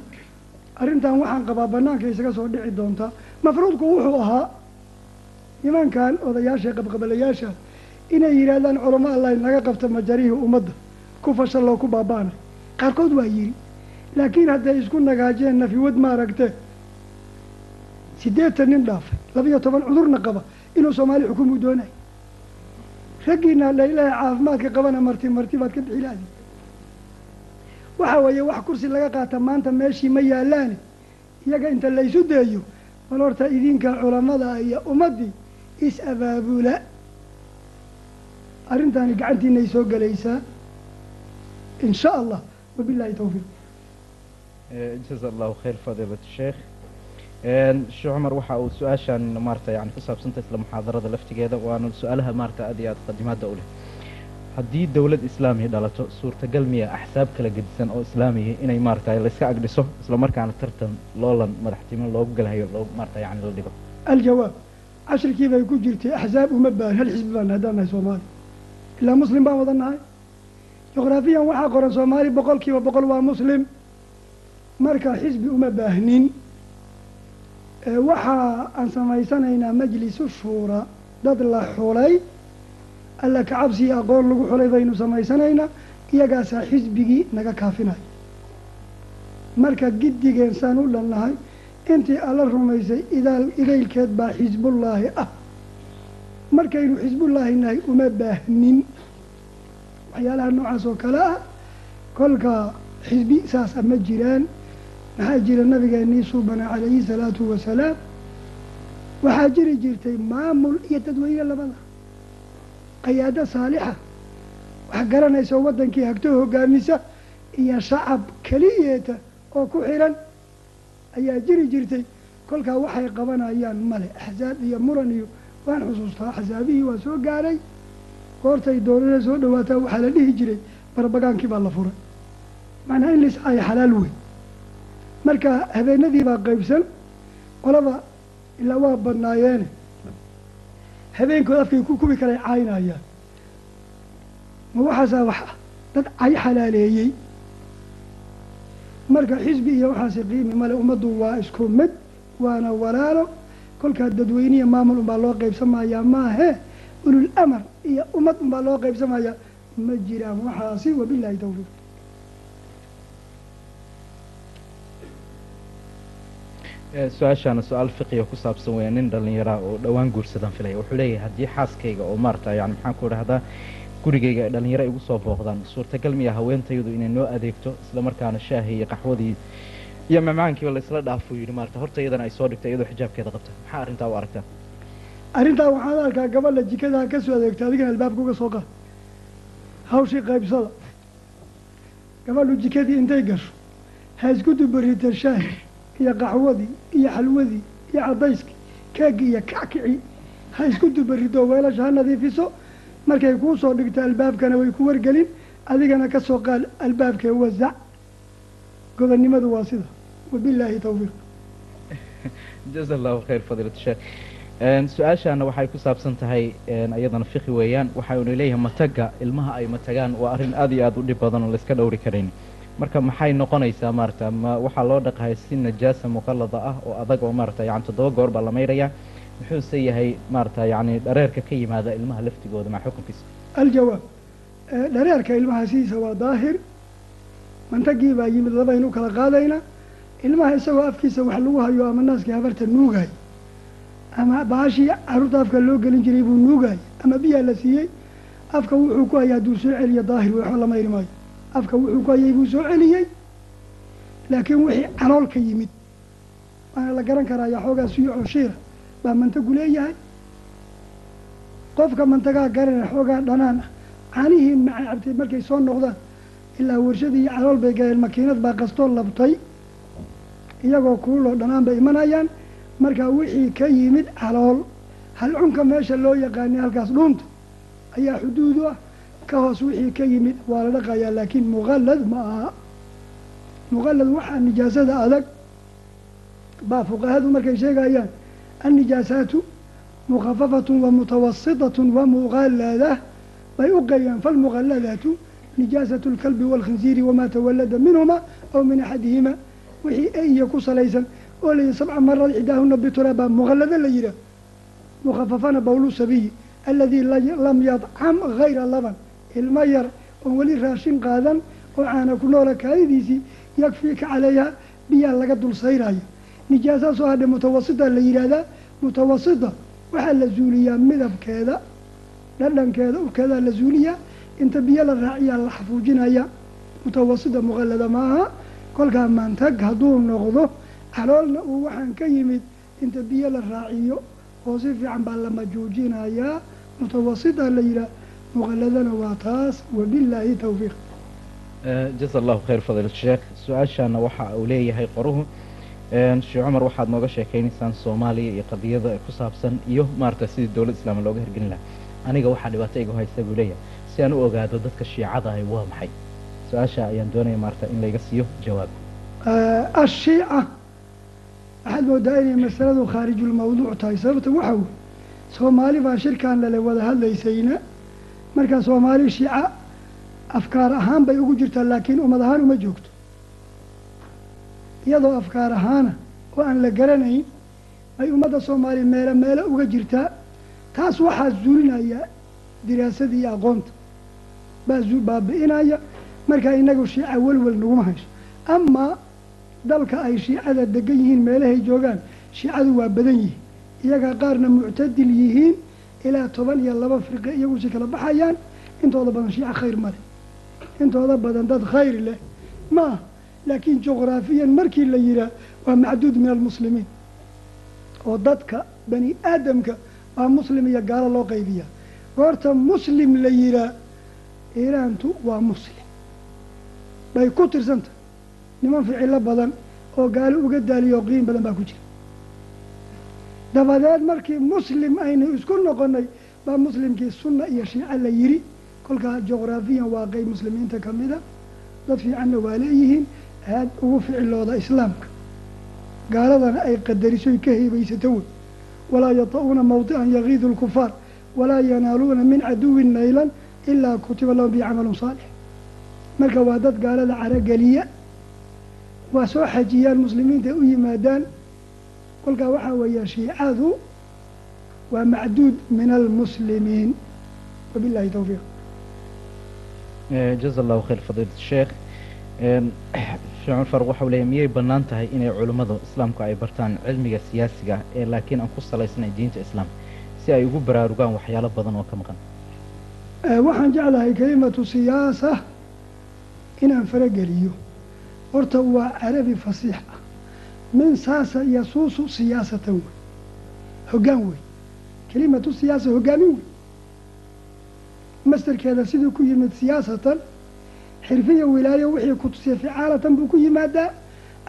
arrintan waxaan qabaa banaanka isaga soo dhici doontaa mafruudku wuxuu ahaa nimankan odayaasha qabqabalayaasha inay yidhaahdaan culamo allah naga qabta majarihii ummadda ku fashalloo ku baaba'ana qaarkood waa yidhi laakiin hadday isku nagaajeen nafiwad maaragte siddeetan nin dhaafay. Labiyo toban cudurna qaba. Inuu soomaali xukumu doonayo raggiina laylaha caafimaadka qabana marti marti baad ka bixi laadi waxa weeye wax kursi laga qaata maanta meeshii ma yaalaane iyaga inta laysu deeyo bal horta idinka culamada iyo ummaddii is abaabula. Arrintaani gacantiinay soo gelaysaa in sha allah wabillahi tawfiiq. Jaza allahu khayr fadilat sheekh sheekh cumar waxa uu su'aashan maarata yani ku saabsanta isla muxaadarada laftigeeda. Waana su'aalaha maarata aad iyo aad qadimaada u leh. Haddii dowlad islaamiya dhalato suurtagal miya axsaab kala gedisan oo islaamiya inay maaragtay layska agdhiso isla markaana tartan loolan madaxtimo loogu galhayo loo maarata yani la dhigo. Aljawaab cashrikii bay ku jirtay axsaab uma baahan hal xisbi baan haddaan nahay soomaali. Ilaa muslim baan wada nahay. Juqraafiyan waxaa qoran soomaali boqol kiiba boqol waa muslim. Marka xisbi uma baahnin waxa aan samaysanaynaa majlisu shuura dad la xulay alla kacabsi aqoon lagu xulay baynu samaysanaynaa iyagaasaa xisbigii naga kaafinaya marka giddigeen saan u dhannahay intii alla rumaysay idaal idaylkeed baa xisbullaahi ah. Markaynu xisbullaahi nahay uma baahnin. Waxyaalaha noocaas oo kale ah kolka xisbi saasa ma jiraan maxaa jira nabigeennii suubana calayhi salaatu wasalaam waxaa jiri jirtay maamul iyo dadweyne labada. Qayaado saalixa. Wax garanaysa waddankii hagto hogaamisa iyo shacab keliyeeta oo ku xiran. Ayaa jiri jirtay. Kolkaa waxay qabanayaan male axsaab iyo muran iyo waan xusuustaa axsaabihii waa soo gaaray. Goortay doonada soo dhawaataa waxaa la dhihi jiray barbagaankii baa la furay. Macnaa in liscaayo xalaal wey marka habeenadii baa qaybsan qolaba ilaa waa badnaayeene habeenkood afkay ku kubi kalay caynayaan ma waxaasaa wax ah dad cay xalaaleeyey. Marka xisbi iyo waxaasi qiimi male ummaddu waa isku mid waana walaalo. Kolkaa dadweyniya maamul unbaa loo qaybsamayaa maahe ulul amar iyo ummad unbaa loo qaybsamayaa ma jiraan waxaasi wabilaahi tawfiiq su'aashaana su'aal fiqiga ku saabsan weya nin dhallinyaraa oo dhowaan guursadaan filaya wuxuu leeyahay haddii xaaskayga oo maarata yani maxaan ku dhahdaa gurigayga ay dhallinyaro igu soo booqdaan. Suurtagal miya haweentaydu inay noo adeegto isla markaana shaahii iyo qaxwadii iyo macmacaankiiba laysla dhaafuu yidhi maarata horta iyadana ay soo dhigta iyadoo xijaabkeeda qabta. Maxaa arrintaa u aragtaa? Arrintaa waxaan arkaa gabadha jikadaa ka soo adeegta adigana albaabka uga soo qaad. Hawshii qaybsada. Gabadhu jikadii intay gasho ha isku dubarita shaahi iyo qaxwadii iyo xalwadii iyo caddayskii keegii iyo kackici ha isku dubarido weelasha ha nadiifiso. Markay kuu soo dhigto albaabkana way ku wargelin. Adigana ka soo qaad albaabkee wasac. Gobonnimadu waa sida. Wabilaahi tawfiiq. *laughs* Jaza allahu khayr fadiilat sheekh. Su'aashaana waxay ku saabsan tahay iyadana fiqi weeyaan. Waxaynu leeyahay mataga ilmaha ay matagaan waa arrin aad iyo aad u dhib badan oo layska dhowri karayn marka maxay noqonaysaa maarata ma waxaa loo dhaqahay si najaasa muqallada ah oo adag oo maarata yani toddoba goor baa la maydhayaa muxuuse yahay maarata yani dhareerka ka yimaada ilmaha laftigooda maa xukunkiisa? Aljawaab. Dhareerka ilmaha sidiisa waa daahir. Mantagii baa yimid labaynu kala qaadayna. Ilmaha isagoo afkiisa wax lagu hayo ama naaskii habarta nuugay. Ama baashii carruurta afka loo gelin jiray buu nuugay. Ama biyaa la siiyey afka wuxuu ku hayay hadduu soo celiyo daahir waxba la mayri maayo afka wuxuu ku hayay buu soo celiyey laakiin wixii calool ka yimid. Waana la garan karaya xoogaa suyucoo shiira baa mantagu leeyahay. Qofka mantagaa garana xoogaa dhanaan ah caanihii macay cabtay markay soo noqdaan ilaa warshadii calool bay galeen makiinad baa qastoo labtay iyagoo kuuloo dhanaan bay imanayaan. Markaa wixii ka yimid calool halcunka meesha loo yaqaanay halkaas dhuunta ayaa xuduudu ah ka hoos wixii ka yimid waa la dhaqayaa laakiin muqallad ma aha. Muqallad waxaa nijaasada adag. Baa fuqahadu markay sheegayaan annijaasaatu mukhafafatun wa mutawasitatun wa muqallada. Bay u qeeyaan falmuqalladatu nijaasatu lkalbi waalkhinsiiri wamaa tawallada minhuma aw min axadihima wixii eyiya ku salaysan oo layihi sabca maraad xidaahuna bitura baa muqallado la yihaah mukhafafana bawlu sabiyi aladii lam yadcam hayra laban ilmo yar oon weli raashin qaadan oo caana ku noola kaadidiisii yakfiika calayha biyaa laga dul sayraya nijaasaa soo hadhe mutawasita la yidhaahdaa mutawasita. Waxaa la zuuliyaa midabkeeda dhadhankeeda urkeedaa la zuuliyaa. Inta biyo la raaciyaa la xafuujinaya mutawasita muqallada maaha. Kolkaa mantag hadduu noqdo caloolna uu waxaan ka yimid inta biyo la raaciyo oo si fiican baa la majuujinayaa. Mutawasita la yidhaah muqalladana waa taas wabilaahi tawfiiq. Jaza allahu khayr fadiilat sheekh. Su'aashaana waxa uu leeyahay qoruhu. Sheekh cumar waxaad nooga sheekaynaysaan soomaaliya iyo qadiyada ku saabsan iyo maarata sidii dowlad islaama looga hirgelin lahaa. Aniga waxaa dhibaato iga haysta buu leeyahay. Si aan u ogaado dadka shiicada ahi waa maxay? Su'aasha ayaan doonaya maarata in layga siiyo jawaab. Ashiica waxaad moodaa inay masaladu khaarijulmawduuc tahay. Sababta waxa wey soomaali baa shirkan lale wada hadlaysayna markaa soomaali shiica afkaar ahaan bay ugu jirtaa laakiin ummad ahaan uma joogto. Iyadoo afkaar ahaana oo aan la garanayn bay ummadda soomaaliya meelo meelo uga jirtaa taas waxaa zuulinaya diraasadii iyo aqoonta. Baa baabi'inaya markaa inagu shiica welwel naguma hayso. Amaa dalka ay shiicada degan yihiin meelahay joogaan shiicadu waa badan yihiin. Iyaga qaarna muctadil yihiin ilaa toban iyo laba firqe iyagu si kala baxayaan intooda badan shiica khayr ma leh. Intooda badan dad khayr leh. Ma ah laakiin juqraafiyan markii la yihaa waa macduud min almuslimiin. Oo dadka bani aadamka baa muslim iyo gaalo loo qaybiyaa. Goorta muslim la yihaa iiraantu waa muslim. Bay ku tirsanta niman ficilo badan oo gaalo uga daaliyo oo qiim badan baa ku jira dabadeed markii muslim aynu isku noqonay baa muslimkii sunna iyo shiico la yiri kolkaa juqraafiyan waa qeyb muslimiinta ka mida dad fiicanna waa leeyihiin aad ugu ficilooda islaamka. Gaaladana ay qadarisoy ka heebaysato wey walaa yata-uuna mawdican yagiidu lkufaar walaa yanaaluuna min caduwin naylan ilaa kutiba lahum bi camalun saalix. Marka waa dad gaalada carogeliya waa soo xajiyaan muslimiinta u yimaadaan kolkaa waxaa weeya shiicadu waa macduud min almuslimiin. Wabillahi towfiiq jaza allahu khayr fadiilat sheekh. Sheekh cumar waxau leeyahy miyay bannaan tahay inay culimmadu islaamku ay bartaan cilmiga siyaasiga ee laakiin aan ku salaysnay diinta islaam si ay ugu baraarugaan waxyaalo badan oo ka maqan? Waxaan jeclahay kelimatu siyaasa inaan farageliyo horta waa carabi fasiix. ah min saasa yasuusu siyaasatan wey hoggaan wey kelimatu siyaasa hoggaamin wey mastarkeeda siduu ku yimid siyaasatan xirfiya wilaayo wixii ku tusiya ficaalatan buu ku yimaadaa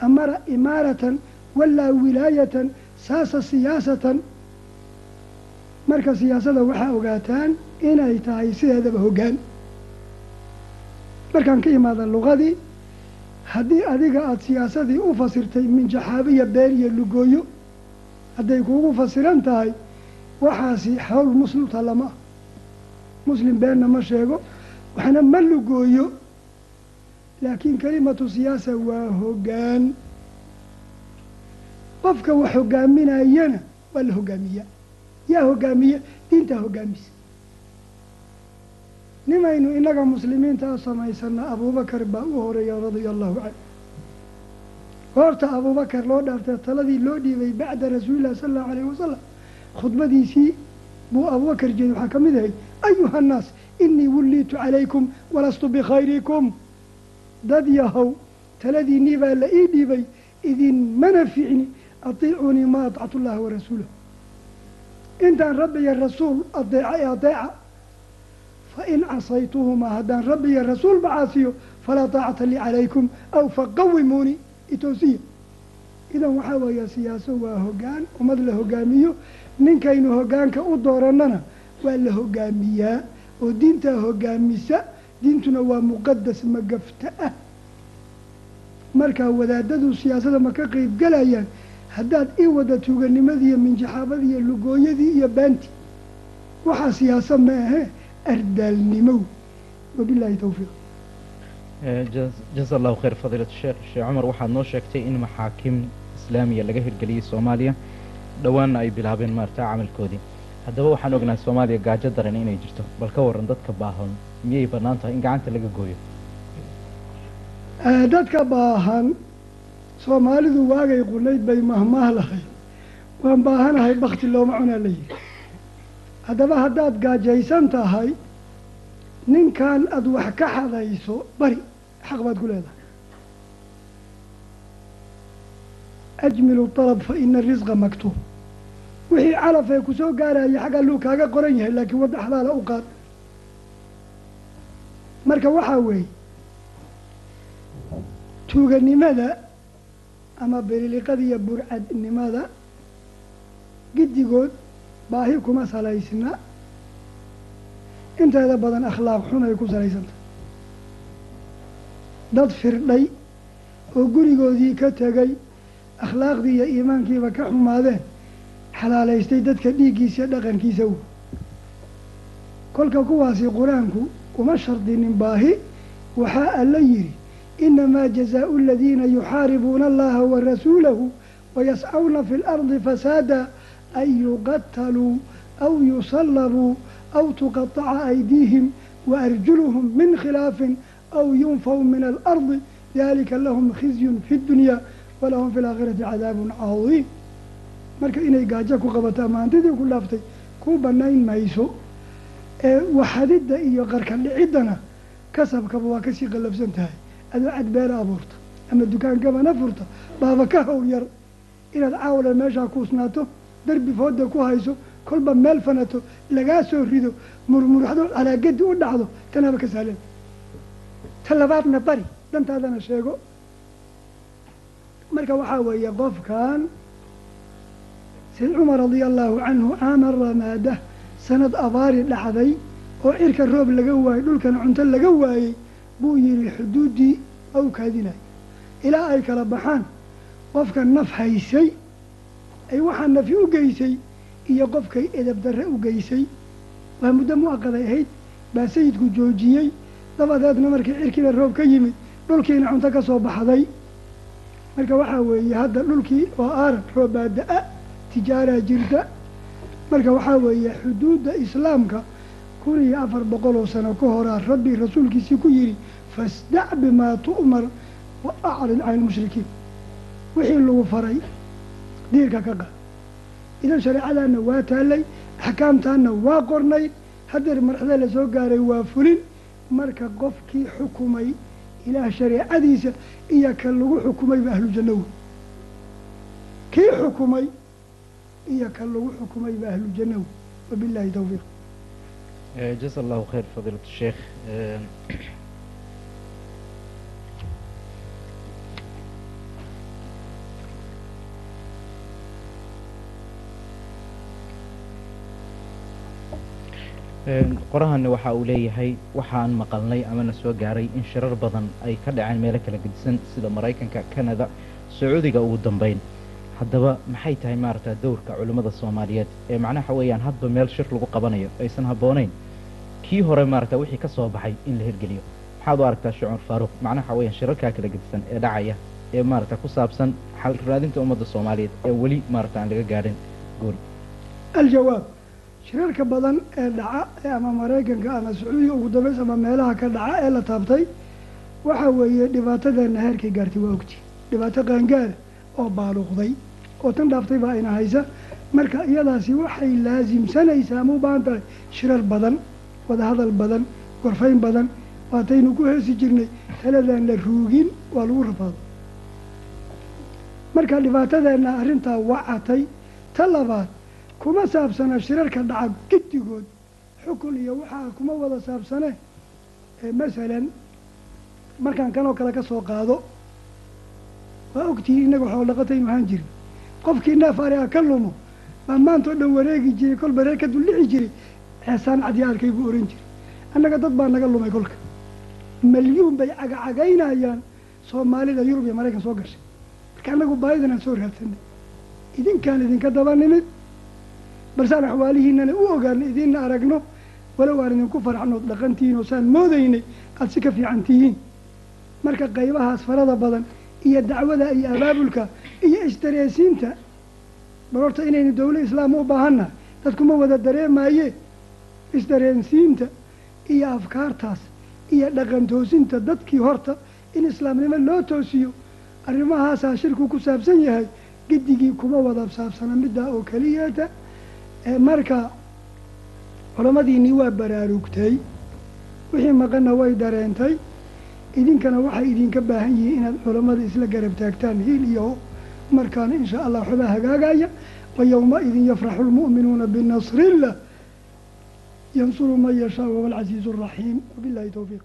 amara imaaratan walaa wilaayatan saasa siyaasatan marka siyaasada waxaa ogaataan inay tahay sideedaba hoggaan markaan ka imaada luqadii haddii adiga aada siyaasadii u fasirtay min jaxaabiya been iyo lugooyo hadday kuugu fasiran tahay waxaasi hawl muslimta lama ah. Muslim beenna ma sheego waxna ma lugooyo. Laakiin kelimatu siyaasa waa hoggaan. Qofka wax hogaaminayana waa la hogaamiyaa. Yaa hogaamiya diintaa hogaamisa nimaynu innaga muslimiinta a samaysana abuubakar baa u horreeya radia allahu canhu goorta abuubakar loo dhaaftay taladii loo dhiibay bacda rasuulillahi sala allahu alayh wasalam khudbadiisii buu abuubakar jeeday waxaa ka mid ahay ayuha annaas inii wulliitu calaykum walastu bikhayrikum dad yahow taladiinnii baa la ii dhiibay idin mana ficni atiicunii ma atactu llaha warasuulah intaan rabbi iyo rasuul adeeca ee adeeca fain casaytuhumaa haddaan rabbi iyo rasuulba caasiyo falaa taacata lii calaykum aw faqawimuuni itoosiya idan waxaa weeya siyaaso waa hoggaan ummad la hogaamiyo ninkaynu hoggaanka u doorannana waa la hogaamiyaa oo diintaa hogaamisa diintuna waa muqadas magafta ah markaa wadaadadu siyaasada ma ka qeyb galayaan haddaad ii wada tuuganimadii iyo iyo lugooyadii iyo baanti waxaa siyaasa ma ahe ardaalnimow wabilaahi towfiiq jaza allahu khayr fadiilat sheekh sheekh cumar waxaad noo sheegtay in maxaakim islaamiya laga hirgeliyey soomaaliya dhowaanna ay bilaabeen maarata camalkoodii haddaba waxaan ognahay soomaaliya gaajo daran inay jirto bal ka waran dadka baahan miyay bannaan tahay in gacanta laga gooyo dadka baahan soomaalidu waagay qunayd bay mahmaah lahayd waan baahanahay bakti looma cunaa la yihi haddaba haddaad gaajaysan tahay ninkan aada wax ka xadayso bari xaq baad ku leedahay. Ajmilu dalab fa ina risqa maktuub wixii calaf ee ku soo gaaraya xagga luu kaaga qoran yahay laakiin wadda xalaala u qaad. Marka waxaa weeye tuuganimada ama beriliqada iyo burcadnimada giddigood baahi kuma salaysna inteeda badan akhlaaq xun ay ku salaysantah dad firdhay oo gurigoodii ka tegay akhlaaqdii iyo iimaankiiba ka xumaadeen xalaalaystay dadka dhiiggiisa dhaqankiisa u kolka kuwaasi qur'aanku uma shardinin baahi waxaa alla yidhi inamaa jazaau aladiina yuxaaribuuna allaha wa rasuulahu wayascawna fi lardi fasaada an yuqataluu aw yusallabuu aw tuqataca aydiihim waarjuluhum min khilaafin aw yunfaw min alardi dalika lahum khizyun fi dunya walahum fi laakhirati cadaabun cadiim marka inay gaajo ku qabato ama hantidii ku dhaaftay ku banayn mayso ee waxadidda iyo qarka dhiciddana kasabkaba waa ka sii qallabsan tahay adoo cadbeela abuurta ama dukaankabana furta baaba ka hawl yar inaad caawle meeshaa kuusnaato derbi fooda ku hayso kolba meel fanato lagaa soo rido murmuraxdo calaagadi u dhacdo tanaba ka sahlan ta labaadna bari dantaadana sheego. Marka waxaa weeye qofkan sayd cumar radia allahu canhu caama ramaada sanad abaari dhacday oo cirka roob laga waayey dhulkana cunto laga waayey buu yihi xuduuddii waa u kaadinaya ilaa ay kala baxaan qofka naf haysay ay waxaa nafi u geysay iyo qofkay edab darre u geysay. Waa muddo muaqaday ahayd baa sayidku joojiyey. Dabadeedna markii cirkiiba roob ka yimid dhulkiina cunto ka soo baxday. Marka waxaa weeye hadda dhulkii oo aaran roobbaa da'a tijaaraa jirta. Marka waxaa weeye xuduudda islaamka kun iyo afar boqol oo sano ka horaa rabbi rasuulkiisii ku yidhi fasdac bimaa tu'mar wa acrid can ilmushrikiin wixii lagu faray diirka ka qaad idan shareecadaana waa taallay axkaamtaana waa qornay hadeer marxada la soo gaaray waa fulin marka qofkii xukumay ilaah shareecadiisa iyo kan lagu xukumayba ahlu janno wey kii xukumay iyo kan lagu xukumayba ahlu janno wey wabillahi tawfiiq. Jaza allahu khayr fadiilat sheekh qorahani waxa uu leeyahay waxaan maqalnay amana soo gaaray in shirar badan ay ka dhaceen meelo kala gedisan sida maraykanka canada sacuudiga ugu dambeyn. Haddaba maxay tahay maaragta dowrka culimmada soomaaliyeed? Ee macnaha weeyaan hadba meel shir lagu qabanayo aysan habboonayn. Kii hore maaragta wixii ka soo baxay in la hirgeliyo. Maxaad u aragtaa shucuur faaruq macnaha waxa weeyaan shirarkaa kala gedisan ee dhacaya ee maaragta ku saabsan xal raadinta ummadda soomaaliyeed ee weli maaragta aan laga gaadhin guul aljawaab shirarka badan ee dhaca ee ama maraykanka ama sacuudiga ugu dambeys ama meelaha ka dhaca ee la taabtay waxa weeye dhibaatadeena heerkay gaartay waa ogti. Dhibaato qaangaara oo baaluuqday oo tan dhaaftay baa ina haysa. Marka iyadaasi waxay laasimsanaysaa ama u baahan tahay shirar badan wadahadal badan gorfayn badan? Waataynu ku heesi jirnay taladaan la ruugin waa lagu rafaado marka dhibaatadeenna arrintaa wacatay. Ta labaad kuma saabsana shirarka dhaca giddigood xukun iyo waxaa kuma wada saabsane masalan markaan kanoo kale ka soo qaado waa ogtihiin innaga waxoo dhaqataynu ahaan jirin. Qofkii neef ariga ka lumo baa maanta oo dhan wareegi jiray kolba reer ka duldhici jiray xeesaan cadyaalkay buu ohan jiray. Annaga dad baa naga lumay kolka. Malyuun bay cagacagaynayaan soomaalida yurub iyo maraykan soo gashay. Marka annagu baahidan aan soo raadsanay. Idinkaan idinka daba nimid balsaan axwaalihiinana u ogaano idinna aragno walow aan idinku farxnood dhaqantihiin oo saan moodaynay aada si ka fiican tihiin. Marka qaybahaas farada badan iyo dacwada iyo abaabulka iyo isdareesiinta bal horta inaynu dawla islaam u baahannahay dadkuma wada dareemaye isdareensiinta iyo afkaartaas iyo dhaqan toosinta dadkii horta in islaamnimo loo toosiyo. Arrimahaasaa shirku ku saabsan yahay giddigii kuma wada saabsana middaa oo keliyeeta marka culamadiinii waa baraarugtay wixii maqanna way dareentay idinkana waxay idinka baahan yihiin inaad culammada isla garab taagtaan hiil iyo markaana in shaa allah waxbaa hagaagaya. Wa yowma-idin yafraxu lmu'minuuna binasrillah yansuru man yashaa wahuwa araxiim wabillahi towfiiq